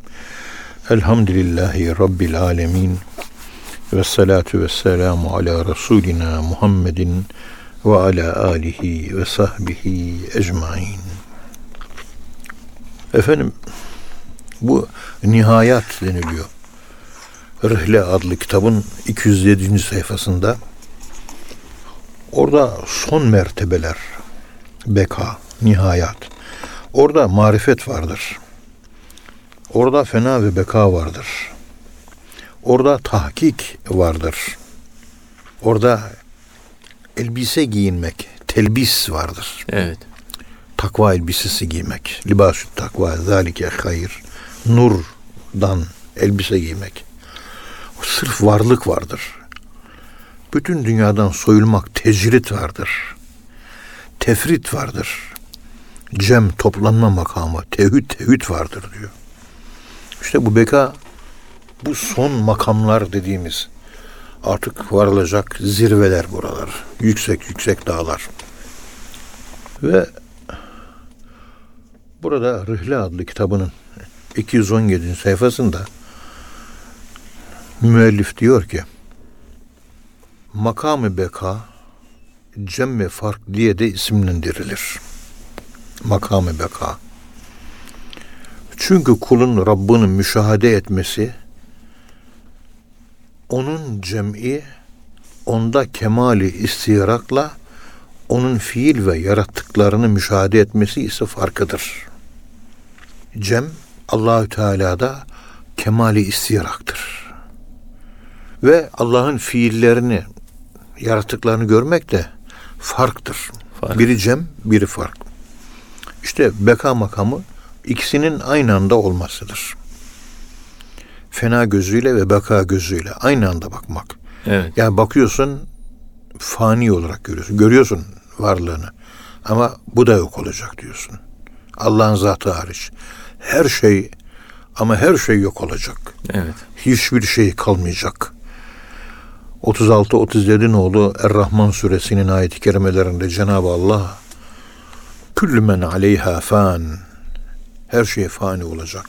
Elhamdülillahi rabbil alamin. Ve salatu ve selamu ala Resulina Muhammedin ve ala alihi ve sahbihi ecmain. Efendim bu nihayat deniliyor. Rihle adlı kitabın 207. sayfasında orada son mertebeler beka, nihayat. Orada marifet vardır. Orada fena ve beka vardır. Orada tahkik vardır. Orada elbise giyinmek, telbis vardır. Evet. Takva elbisesi giymek. Libasü takva, zalike hayır. Nurdan elbise giymek. Sırf varlık vardır. Bütün dünyadan soyulmak, tecrit vardır tefrit vardır. Cem toplanma makamı, tevhid tevhid vardır diyor. İşte bu beka bu son makamlar dediğimiz artık varılacak zirveler buralar. Yüksek yüksek dağlar. Ve Burada Rihle adlı kitabının 217. sayfasında müellif diyor ki makamı beka cemme fark diye de isimlendirilir. Makamı beka. Çünkü kulun Rabbini müşahede etmesi onun cem'i onda kemali istiyarakla onun fiil ve yarattıklarını müşahede etmesi ise farkıdır. Cem Allahü Teala'da kemali istiyaraktır. Ve Allah'ın fiillerini, yarattıklarını görmek de farktır. Fark. Biri cem, biri fark. İşte beka makamı ikisinin aynı anda olmasıdır. Fena gözüyle ve beka gözüyle aynı anda bakmak. Evet. Yani bakıyorsun fani olarak görüyorsun. Görüyorsun varlığını. Ama bu da yok olacak diyorsun. Allah'ın zatı hariç. Her şey ama her şey yok olacak. Evet. Hiçbir şey kalmayacak. 36-37 nolu Er-Rahman suresinin ayet-i kerimelerinde Cenab-ı Allah Küllü men aleyha fan her şey fani olacak.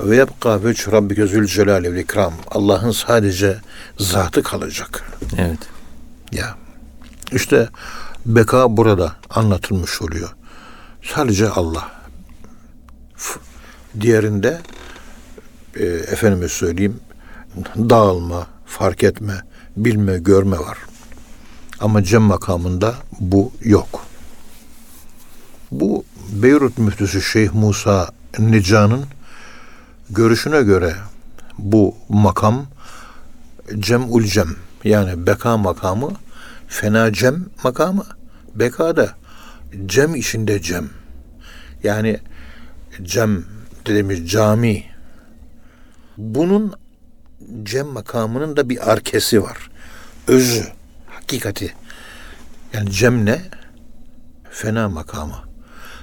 Ve yebqa veç Rabbike zülcelal ve ikram. Allah'ın sadece zatı kalacak. Evet. Ya işte beka burada anlatılmış oluyor. Sadece Allah. Diğerinde e, efendime söyleyeyim dağılma, fark etme, bilme, görme var. Ama cem makamında bu yok. Bu Beyrut müftüsü Şeyh Musa Nica'nın görüşüne göre bu makam cem'ul cem yani beka makamı fena cem makamı beka da cem içinde cem yani cem dediğimiz cami bunun cem makamının da bir arkesi var. Özü hakikati. Yani cem ne? Fena makamı.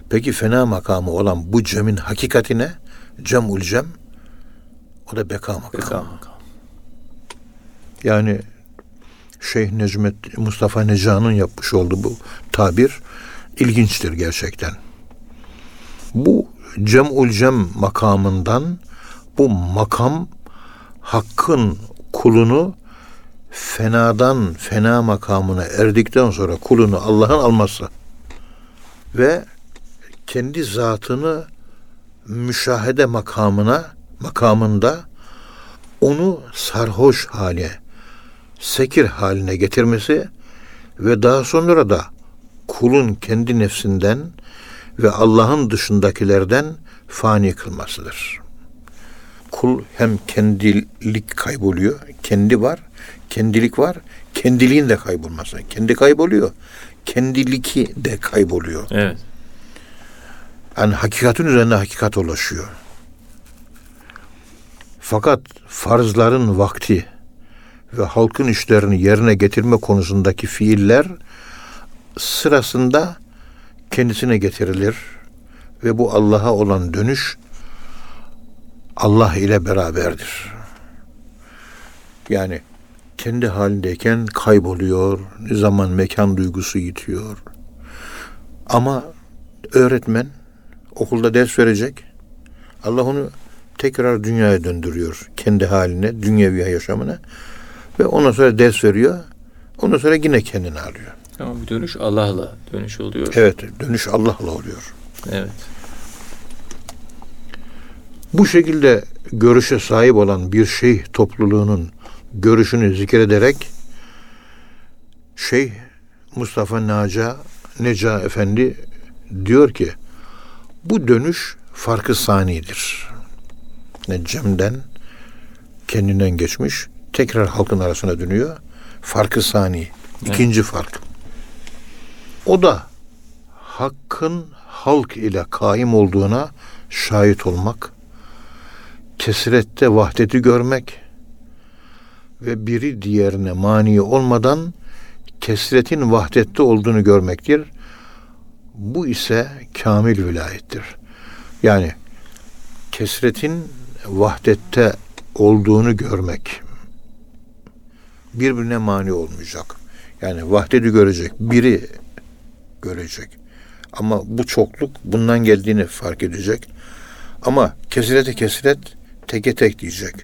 Peki fena makamı olan bu cemin hakikati ne? Cem'ul cem o da beka makamı. Beka makamı. yani Şeyh Necmet Mustafa Neca'nın yapmış olduğu bu tabir ilginçtir gerçekten. Bu cem'ul cem makamından bu makam hakkın kulunu fenadan fena makamına erdikten sonra kulunu Allah'ın alması ve kendi zatını müşahede makamına makamında onu sarhoş hale, sekir haline getirmesi ve daha sonra da kulun kendi nefsinden ve Allah'ın dışındakilerden fani kılmasıdır. Kul hem kendilik kayboluyor, kendi var, kendilik var, kendiliğin de kaybolması. Kendi kayboluyor, kendiliki de kayboluyor. Evet. Yani hakikatin üzerine hakikat ulaşıyor. Fakat farzların vakti ve halkın işlerini yerine getirme konusundaki fiiller sırasında kendisine getirilir ve bu Allah'a olan dönüş Allah ile beraberdir. Yani kendi halindeyken kayboluyor, zaman mekan duygusu yitiyor. Ama öğretmen okulda ders verecek. Allah onu tekrar dünyaya döndürüyor. Kendi haline, dünyevi yaşamına. Ve ondan sonra ders veriyor. Ondan sonra yine kendini alıyor. Ama bir dönüş Allah'la dönüş oluyor. Evet, dönüş Allah'la oluyor. Evet. Bu şekilde görüşe sahip olan bir şeyh topluluğunun görüşünü zikrederek Şeyh Mustafa Naca Neca Efendi diyor ki bu dönüş farkı sanidir. Yani Cem'den kendinden geçmiş tekrar halkın arasına dönüyor. Farkı sani. İkinci fark. O da hakkın halk ile kaim olduğuna şahit olmak, kesrette vahdeti görmek ve biri diğerine mani olmadan kesretin vahdette olduğunu görmektir. Bu ise kamil vilayettir. Yani kesretin vahdette olduğunu görmek birbirine mani olmayacak. Yani vahdeti görecek, biri görecek. Ama bu çokluk bundan geldiğini fark edecek. Ama kesrete kesret teke tek diyecek.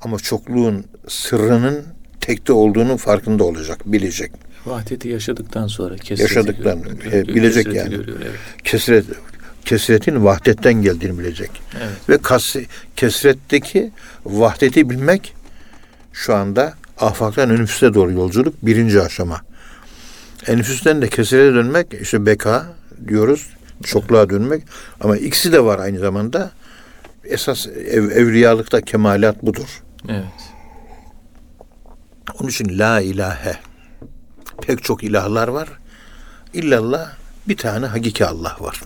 Ama çokluğun sırrının tekte olduğunu farkında olacak, bilecek. Vahdeti yaşadıktan sonra kesreti Yaşadıktan, görüyor, e, bilecek kesreti yani. görüyor, evet. Kesret kesretin vahdetten geldiğini bilecek. Evet. Ve kas, kesretteki vahdeti bilmek şu anda afaktan enfüste doğru yolculuk birinci aşama. Enfüsten de kesrete dönmek işte beka diyoruz. Çokluğa dönmek. Ama ikisi de var aynı zamanda. Esas ev, evliyalıkta kemalat budur. Evet. Onun için la ilahe. Pek çok ilahlar var. İllallah bir tane hakiki Allah var.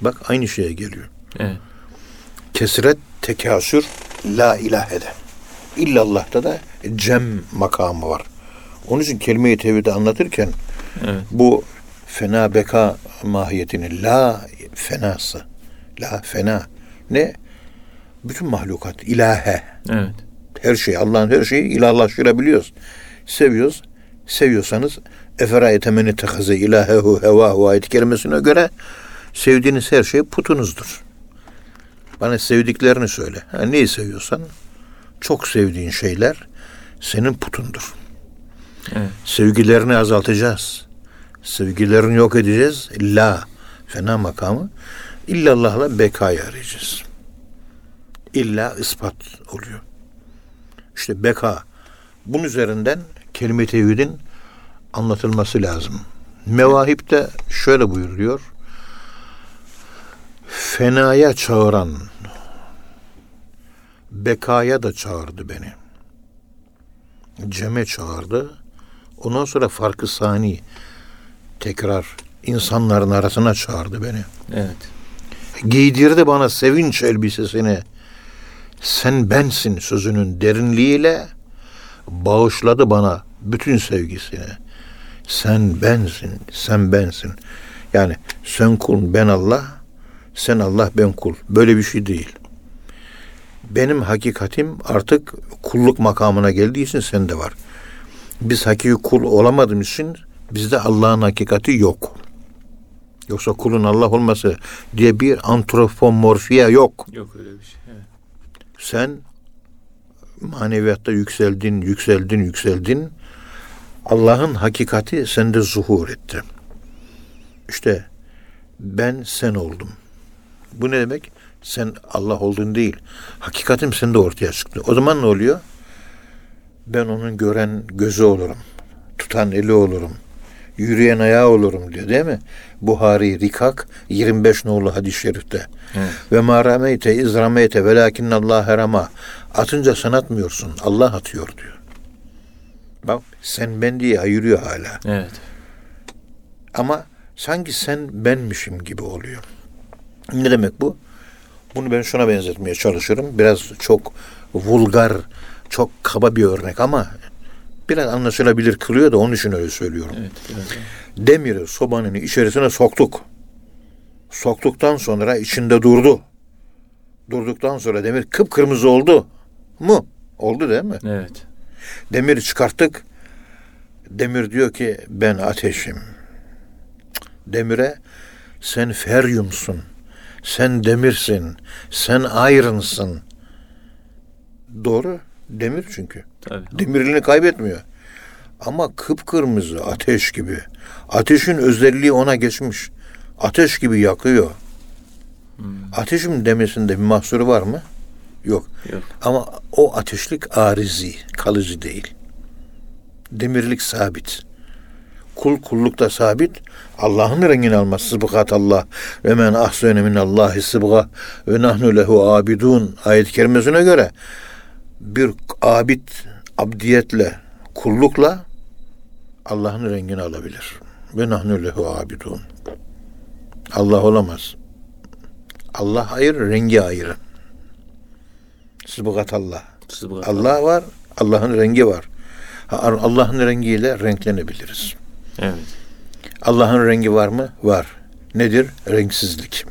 Bak aynı şeye geliyor. Evet. Kesret, tekasür, la ilahede. İllallah'ta da cem makamı var. Onun için kelime-i tevhidi anlatırken Evet. bu fena beka mahiyetini la fenası, la fena ne? Bütün mahlukat, ilahe, Evet. her şey, Allah'ın her şeyi ilahlaştırabiliyoruz. Seviyoruz. Seviyorsanız efera etemeni tehaze ilahehu hevahu ayet kelimesine göre sevdiğiniz her şey putunuzdur. Bana sevdiklerini söyle. Ha, neyi seviyorsan çok sevdiğin şeyler senin putundur. Evet. Sevgilerini azaltacağız. Sevgilerini yok edeceğiz. La fena makamı illallah'la bekayı arayacağız. İlla ispat oluyor. İşte beka. Bunun üzerinden kelime-i tevhidin anlatılması lazım. Mevahip'te şöyle buyuruyor. Fenaya çağıran bekaya da çağırdı beni. Cem'e çağırdı. Ondan sonra farkı sani tekrar insanların arasına çağırdı beni. Evet. Giydirdi bana sevinç elbisesini. Sen bensin sözünün derinliğiyle bağışladı bana bütün sevgisini. Sen bensin, sen bensin. Yani sen kul, ben Allah, sen Allah, ben kul. Böyle bir şey değil. Benim hakikatim artık kulluk makamına geldiği için sende var. Biz hakiki kul olamadığımız için bizde Allah'ın hakikati yok. Yoksa kulun Allah olması diye bir antropomorfiya yok. Yok öyle bir şey. Evet. Sen maneviyatta yükseldin, yükseldin, yükseldin. Allah'ın hakikati sende zuhur etti. İşte ben sen oldum. Bu ne demek? Sen Allah oldun değil. Hakikatim sende ortaya çıktı. O zaman ne oluyor? Ben onun gören gözü olurum. Tutan eli olurum. Yürüyen ayağı olurum diyor değil mi? Buhari Rikak 25 nolu hadis-i şerifte. Evet. Ve ma rameyte iz rameyte velakinne Allah herama. Atınca sen atmıyorsun. Allah atıyor diyor. Bak sen ben diye ayırıyor hala. Evet. Ama sanki sen benmişim gibi oluyor. Ne demek bu? Bunu ben şuna benzetmeye çalışıyorum. Biraz çok vulgar, çok kaba bir örnek ama biraz anlaşılabilir kılıyor da onun için öyle söylüyorum. Evet. Daha. Demiri sobanın içerisine soktuk. Soktuktan sonra içinde durdu. Durduktan sonra demir kıpkırmızı oldu mu? Oldu değil mi? Evet. Demiri çıkarttık. Demir diyor ki ben ateşim. Demire sen feryumsun. Sen demirsin. Sen ayrınsın. Doğru. Demir çünkü. Tabii. Demirliğini kaybetmiyor. Ama kıpkırmızı ateş gibi. Ateşin özelliği ona geçmiş. Ateş gibi yakıyor. Ateşim demesinde bir mahsuru var mı? Yok. Yok. Ama o ateşlik arizi, kalıcı değil. Demirlik sabit. Kul kullukta sabit. Allah'ın rengini almaz. Sıbgat Allah. Ve men ahsene min Allahi sıbga ve nahnu lehu abidun. Ayet-i kerimesine göre bir abid abdiyetle, kullukla Allah'ın rengini alabilir. Ve nahnu lehu abidun. Allah olamaz. Allah ayrı, rengi ayrı. Sıbgat Allah. Sıbgat. Allah var, Allah'ın rengi var. Allah'ın rengiyle renklenebiliriz. Evet. Allah'ın rengi var mı? Var. Nedir? Renksizlik.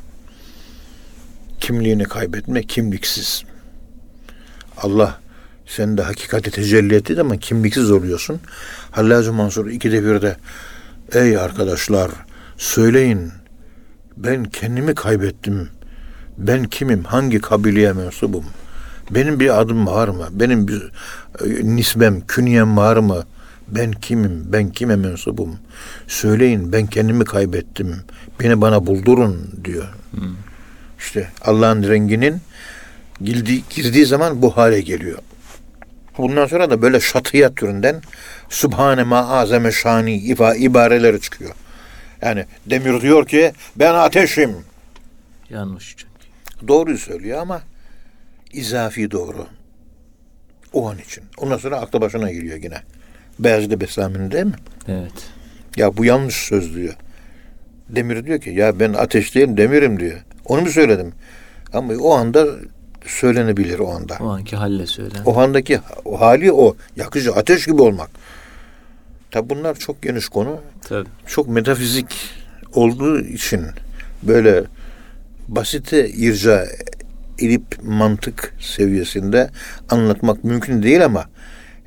Kimliğini kaybetme, kimliksiz. Allah sende hakikati tecelli etti ama kimliksiz oluyorsun. Hallacı Mansur ikide bir de ey arkadaşlar Söyleyin ben kendimi kaybettim. Ben kimim? Hangi kabileye mensubum? Benim bir adım var mı? Benim bir e, nisbem, künyem var mı? Ben kimim? Ben kime mensubum? Söyleyin ben kendimi kaybettim. Beni bana buldurun diyor. İşte Allah'ın renginin girdiği, girdiği zaman bu hale geliyor. Bundan sonra da böyle şatiyat türünden Subhane ma azame şani ifa ibareleri çıkıyor. Yani Demir diyor ki ben ateşim. Yanlış çünkü. Doğruyu söylüyor ama izafi doğru. O an için. Ondan sonra aklı başına geliyor yine. Beyazıt Bestami'nin değil mi? Evet. Ya bu yanlış söz diyor. Demir diyor ki ya ben ateş değilim demirim diyor. Onu mu söyledim? Ama o anda söylenebilir o anda. O anki halle söyle. O andaki o hali o. Yakıcı ateş gibi olmak. Tabi bunlar çok geniş konu. Tabii. Çok metafizik olduğu için böyle basite irca edip mantık seviyesinde anlatmak mümkün değil ama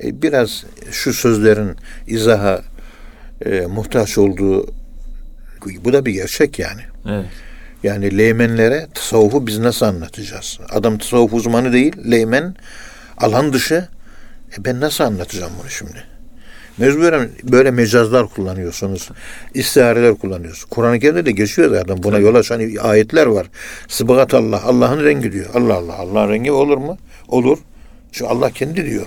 e, biraz şu sözlerin izaha e, muhtaç olduğu bu da bir gerçek yani. Evet. Yani leymenlere tasavvufu biz nasıl anlatacağız? Adam tasavvuf uzmanı değil, leymen alan dışı. E ben nasıl anlatacağım bunu şimdi? Mecburen böyle mecazlar kullanıyorsunuz. İstihareler kullanıyorsunuz. Kur'an-ı Kerim'de de geçiyor zaten. Buna yol açan ayetler var. Sıbıgat Allah. Allah'ın rengi diyor. Allah Allah. Allah'ın rengi olur mu? Olur. Çünkü Allah kendi diyor.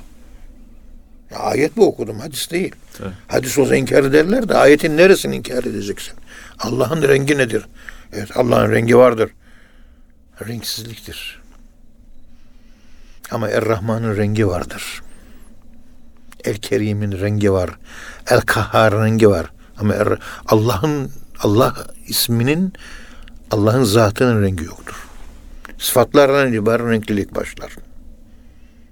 Ya ayet mi okudum? Hadis değil. Tabii. Hadis olsa inkar ederler de ayetin neresini inkar edeceksin? Allah'ın rengi nedir? Evet Allah'ın rengi vardır. Renksizliktir. Ama Er-Rahman'ın rengi vardır. El-Kerim'in rengi var. El-Kahhar'ın rengi var. Ama Er- Allah'ın Allah isminin Allah'ın zatının rengi yoktur. Sıfatlardan itibaren renklilik başlar.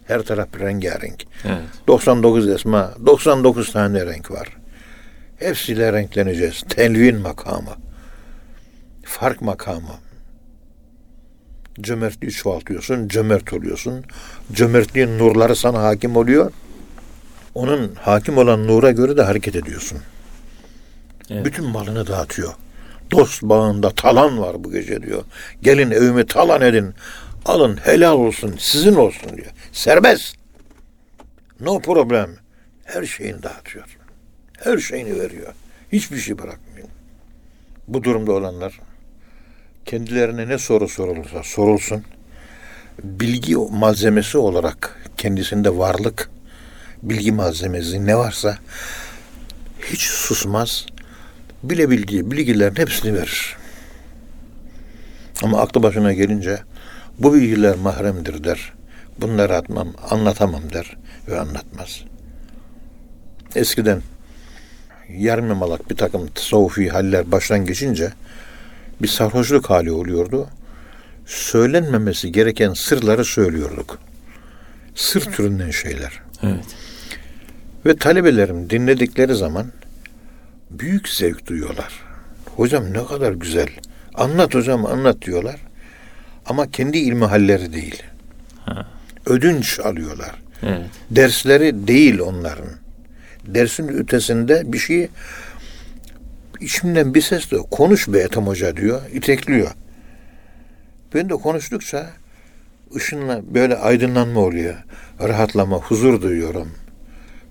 Her taraf rengarenk. Evet. 99 esma, 99 tane renk var. Hepsiyle renkleneceğiz. Telvin makamı. Fark makamı. Cömertliği çoğaltıyorsun, cömert oluyorsun. Cömertliğin nurları sana hakim oluyor. Onun hakim olan nura göre de hareket ediyorsun. Evet. Bütün malını dağıtıyor. Dost bağında talan var bu gece diyor. Gelin evimi talan edin. Alın helal olsun, sizin olsun diyor. Serbest. No problem. Her şeyini dağıtıyor. Her şeyini veriyor. Hiçbir şey bırakmıyor. Bu durumda olanlar kendilerine ne soru sorulursa sorulsun. Bilgi malzemesi olarak kendisinde varlık, bilgi malzemesi ne varsa hiç susmaz. Bilebildiği bilgilerin hepsini verir. Ama aklı başına gelince bu bilgiler mahremdir der. Bunları atmam, anlatamam der ve anlatmaz. Eskiden yarım yamalak bir takım tasavvufi haller baştan geçince bir sarhoşluk hali oluyordu. Söylenmemesi gereken sırları söylüyorduk. Sır türünden şeyler. Evet. Ve talebelerim dinledikleri zaman büyük zevk duyuyorlar. Hocam ne kadar güzel. Anlat hocam anlat diyorlar. Ama kendi ilmi halleri değil. Ha. Ödünç alıyorlar. Evet. Dersleri değil onların. Dersin ötesinde bir şey içimden bir ses de konuş be Ethem Hoca diyor. itekliyor. Ben de konuştukça ışınla böyle aydınlanma oluyor. Rahatlama, huzur duyuyorum.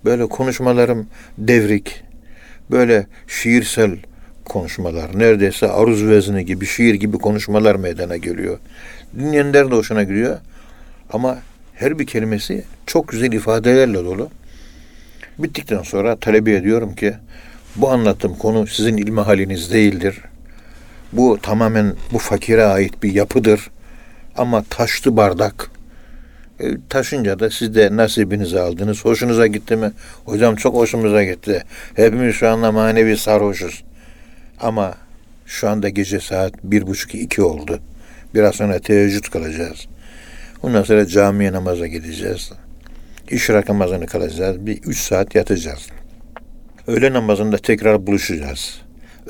Böyle konuşmalarım devrik. Böyle şiirsel konuşmalar. Neredeyse aruz vezni gibi, şiir gibi konuşmalar meydana geliyor. Dinleyenler de hoşuna gidiyor. Ama her bir kelimesi çok güzel ifadelerle dolu. Bittikten sonra talebe diyorum ki bu anlattığım konu sizin ilmi haliniz değildir. Bu tamamen bu fakire ait bir yapıdır. Ama taştı bardak. E, taşınca da siz de nasibinizi aldınız. Hoşunuza gitti mi? Hocam çok hoşumuza gitti. Hepimiz şu anda manevi sarhoşuz. Ama şu anda gece saat bir buçuk iki oldu. Biraz sonra teheccüd kılacağız. Ondan sonra camiye namaza gideceğiz. İşrak namazını kılacağız. Bir üç saat yatacağız. Öğle namazında tekrar buluşacağız.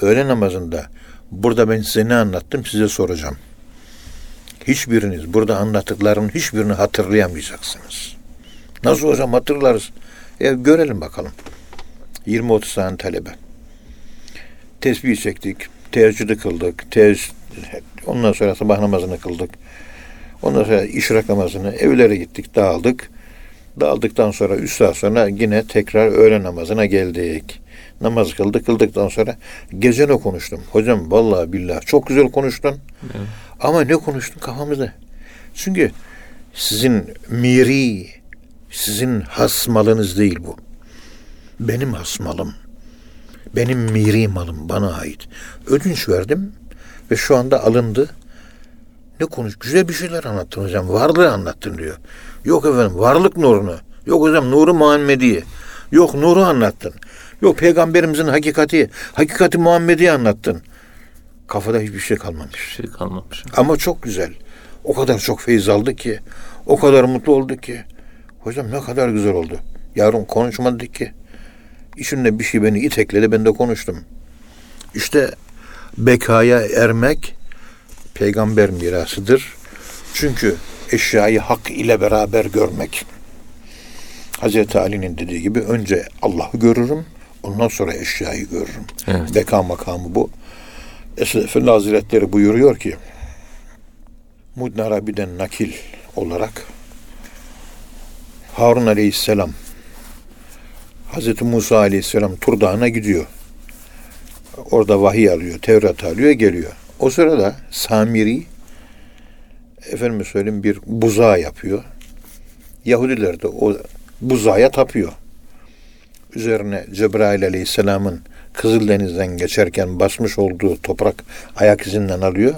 Öğle namazında burada ben size ne anlattım size soracağım. Hiçbiriniz burada anlattıklarımın hiçbirini hatırlayamayacaksınız. Nasıl hocam hatırlarız? E, görelim bakalım. 20-30 tane talebe. Tesbih çektik. Teheccüdü kıldık. Teheccüd, ondan sonra sabah namazını kıldık. Ondan sonra işrak namazını evlere gittik, dağıldık. Dağıldıktan sonra üç saat sonra yine tekrar öğle namazına geldik. Namaz kıldık, kıldıktan sonra gece ne konuştum? Hocam vallahi billahi çok güzel konuştun. Evet. Ama ne konuştun kafamızda? Çünkü sizin miri, sizin has malınız değil bu. Benim has malım. Benim miri malım bana ait. Ödünç verdim ve şu anda alındı. Ne konuş? Güzel bir şeyler anlattın hocam. Varlığı anlattın diyor. Yok efendim varlık nurunu. Yok hocam nuru Muhammediye. Yok nuru anlattın. Yok peygamberimizin hakikati, hakikati Muhammediye anlattın. Kafada hiçbir şey kalmamış. Bir şey kalmamış. Ama çok güzel. O kadar çok feyiz aldı ki. O kadar mutlu oldu ki. Hocam ne kadar güzel oldu. Yarın konuşmadık ki. İçinde bir şey beni itekledi ben de konuştum. İşte bekaya ermek peygamber mirasıdır. Çünkü eşyayı hak ile beraber görmek. Hazreti Ali'nin dediği gibi önce Allah'ı görürüm, ondan sonra eşyayı görürüm. Evet. Beka makamı bu. Esad Efendi Hazretleri buyuruyor ki Mudn Arabi'den nakil olarak Harun Aleyhisselam Hazreti Musa Aleyhisselam Tur Dağı'na gidiyor. Orada vahiy alıyor, Tevrat alıyor, geliyor. O sırada Samiri efendim söyleyeyim bir buzağı yapıyor. Yahudiler de o buzağa tapıyor. Üzerine Cebrail Aleyhisselam'ın Kızıldeniz'den geçerken basmış olduğu toprak ayak izinden alıyor.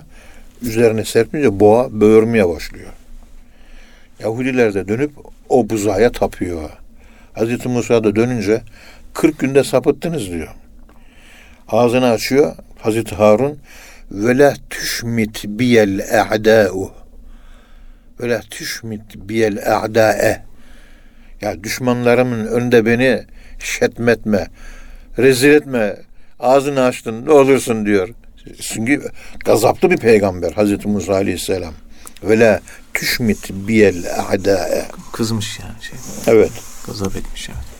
Üzerine serpince boğa böğürmeye başlıyor. Yahudiler de dönüp o buzağa tapıyor. Hazreti Musa da dönünce 40 günde sapıttınız diyor. Ağzını açıyor Hazreti Harun ve la tüşmit biyel a'da'u la tüşmit biyel a'da'e ya düşmanlarımın önünde beni şetmetme, rezil etme, ağzını açtın ne olursun diyor. Çünkü gazaplı bir peygamber Hazreti Musa Aleyhisselam. Ve la tüşmit biyel a'da'e. Kızmış yani şey. Evet. Gazap etmiş evet.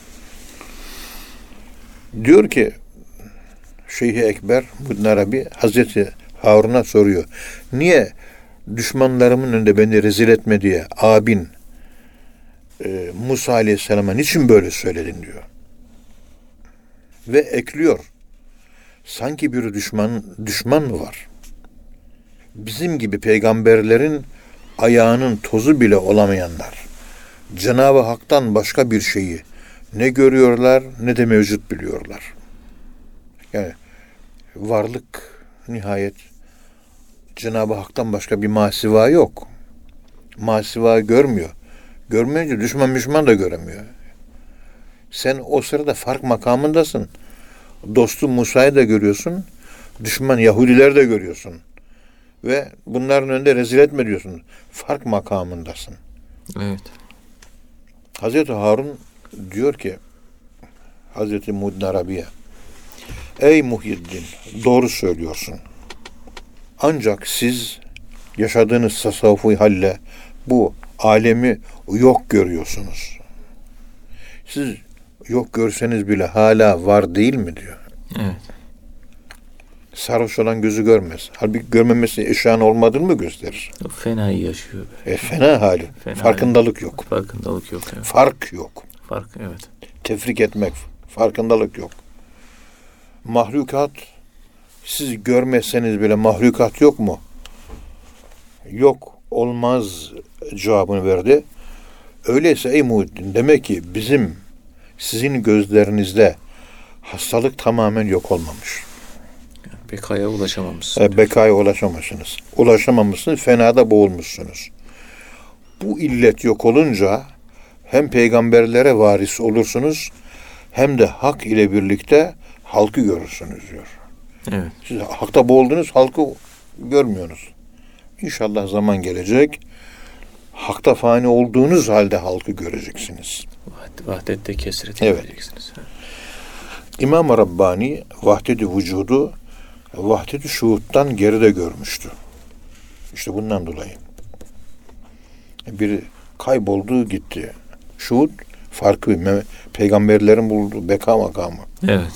Diyor ki Şeyh Ekber Mudin Arabi Hazreti Harun'a soruyor. Niye düşmanlarımın önünde beni rezil etme diye abin e, Musa Aleyhisselam'a niçin böyle söyledin diyor. Ve ekliyor. Sanki bir düşman düşman mı var? Bizim gibi peygamberlerin ayağının tozu bile olamayanlar. Cenab-ı Hak'tan başka bir şeyi ne görüyorlar ne de mevcut biliyorlar. Yani varlık nihayet Cenab-ı Hak'tan başka bir masiva yok. Masiva görmüyor. Görmeyince düşman düşman da göremiyor. Sen o sırada fark makamındasın. Dostun Musa'yı da görüyorsun. Düşman Yahudiler de görüyorsun. Ve bunların önünde rezil etme diyorsun. Fark makamındasın. Evet. Hazreti Harun diyor ki Hazreti Muddin Arabi'ye Ey Muhyiddin doğru söylüyorsun. Ancak siz yaşadığınız tasavvufi halle bu alemi yok görüyorsunuz. Siz yok görseniz bile hala var değil mi diyor. Evet. Sarhoş olan gözü görmez. Halbuki görmemesi eşyan olmadığını mı gösterir? O fenayı yaşıyor. be. E, fena hali. Fena Farkındalık yok. Farkındalık yok. Evet. Fark yok. Fark evet. tefrik etmek, farkındalık yok. Mahlukat, siz görmezseniz bile mahlukat yok mu? Yok, olmaz cevabını verdi. Öyleyse ey Muhittin, demek ki bizim, sizin gözlerinizde hastalık tamamen yok olmamış. Bekaya ulaşamamışsın. E, bekaya ulaşamamışsınız. Ulaşamamışsınız, fenada boğulmuşsunuz. Bu illet yok olunca hem peygamberlere varis olursunuz hem de hak ile birlikte halkı görürsünüz diyor. Evet. Siz hakta boğuldunuz, halkı görmüyorsunuz. İnşallah zaman gelecek. Hakta fani olduğunuz halde halkı göreceksiniz. Vahd- Vahdette kesreti Evet. göreceksiniz. İmam Rabbani vahdedi vücudu vahdedi şuhuttan geride görmüştü. İşte bundan dolayı. Bir kayboldu gitti. Şuhut farkı peygamberlerin bulduğu beka makamı. Evet.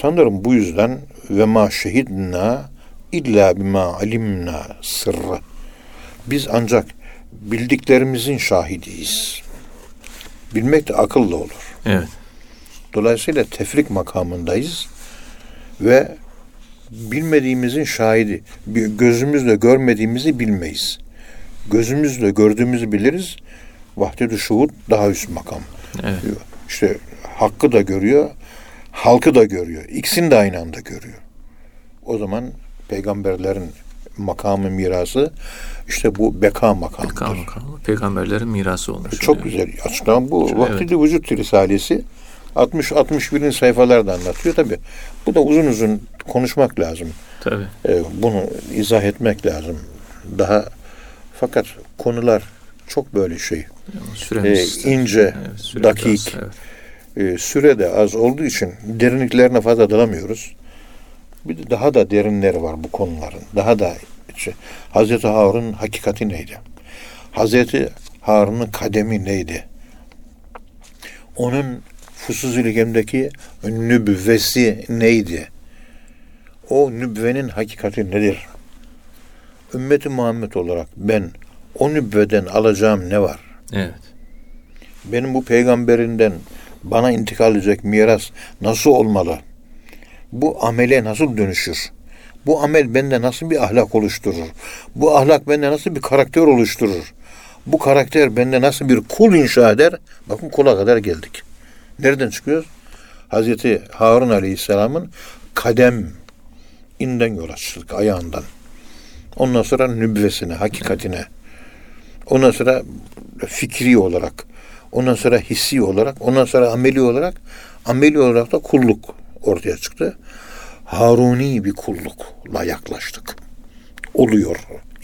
Sanırım bu yüzden ve ma şehidna illa bima alimna sırrı. Biz ancak bildiklerimizin şahidiyiz. Bilmek de akılla olur. Evet. Dolayısıyla tefrik makamındayız ve bilmediğimizin şahidi. Gözümüzle görmediğimizi bilmeyiz. Gözümüzle gördüğümüzü biliriz. Vahdet-i şuhud daha üst makam. Evet. İşte hakkı da görüyor, halkı da görüyor. İkisini de aynı anda görüyor. O zaman peygamberlerin makamı mirası işte bu beka makamıdır. Beka makamı. Peygamberlerin mirası olmuş. Çok oluyor. güzel açıklama bu. Evet. Vahdedi Vücut Risalesi 60 61. sayfalarda anlatıyor tabi. Bu da uzun uzun konuşmak lazım. Tabii. Ee, bunu izah etmek lazım. Daha fakat konular çok böyle şey. Süremiz Ee, ince, Evet, süremiz dakik. az, evet. Ee, süre de az olduğu için derinliklerine fazla dalamıyoruz. Bir de daha da derinleri var bu konuların. Daha da işte, Hazreti Harun'un hakikati neydi? Hazreti Harun'un kademi neydi? Onun Fusuzül Gem'deki nübvesi neydi? O nübvenin hakikati nedir? Ümmeti Muhammed olarak ben o nübveden alacağım ne var? Evet. benim bu peygamberinden bana intikal edecek miras nasıl olmalı? Bu amele nasıl dönüşür? Bu amel bende nasıl bir ahlak oluşturur? Bu ahlak bende nasıl bir karakter oluşturur? Bu karakter bende nasıl bir kul inşa eder? Bakın kula kadar geldik. Nereden çıkıyoruz? Hazreti Harun Aleyhisselam'ın kadem inden yola çıktık ayağından. Ondan sonra nübvesine, hakikatine. Ondan sonra fikri olarak, ondan sonra hissi olarak, ondan sonra ameli olarak, ameli olarak da kulluk ortaya çıktı. Haruni bir kullukla yaklaştık. Oluyor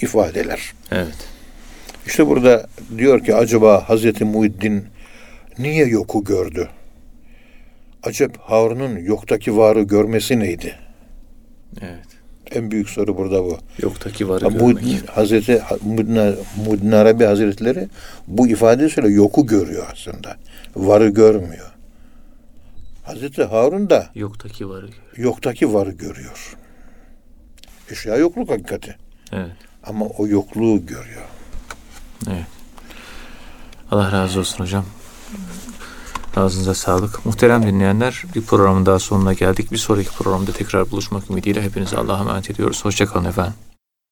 ifadeler. Evet. İşte burada diyor ki acaba Hazreti Muhiddin niye yoku gördü? Acep Harun'un yoktaki varı görmesi neydi? Evet. En büyük soru burada bu. Yoktaki varı Ha, Bu görmek. Hazreti Muddin Muddin Arabi Hazretleri bu ifadesiyle yoku görüyor aslında. Varı görmüyor. Hazreti Harun da Yoktaki varı görmek. yoktaki varı görüyor. Eşya yokluk hakikati. Evet. Ama o yokluğu görüyor. Evet. Allah razı olsun hocam. Ağzınıza sağlık. Muhterem dinleyenler bir programın daha sonuna geldik. Bir sonraki programda tekrar buluşmak ümidiyle hepinize Allah'a emanet ediyoruz. Hoşçakalın efendim.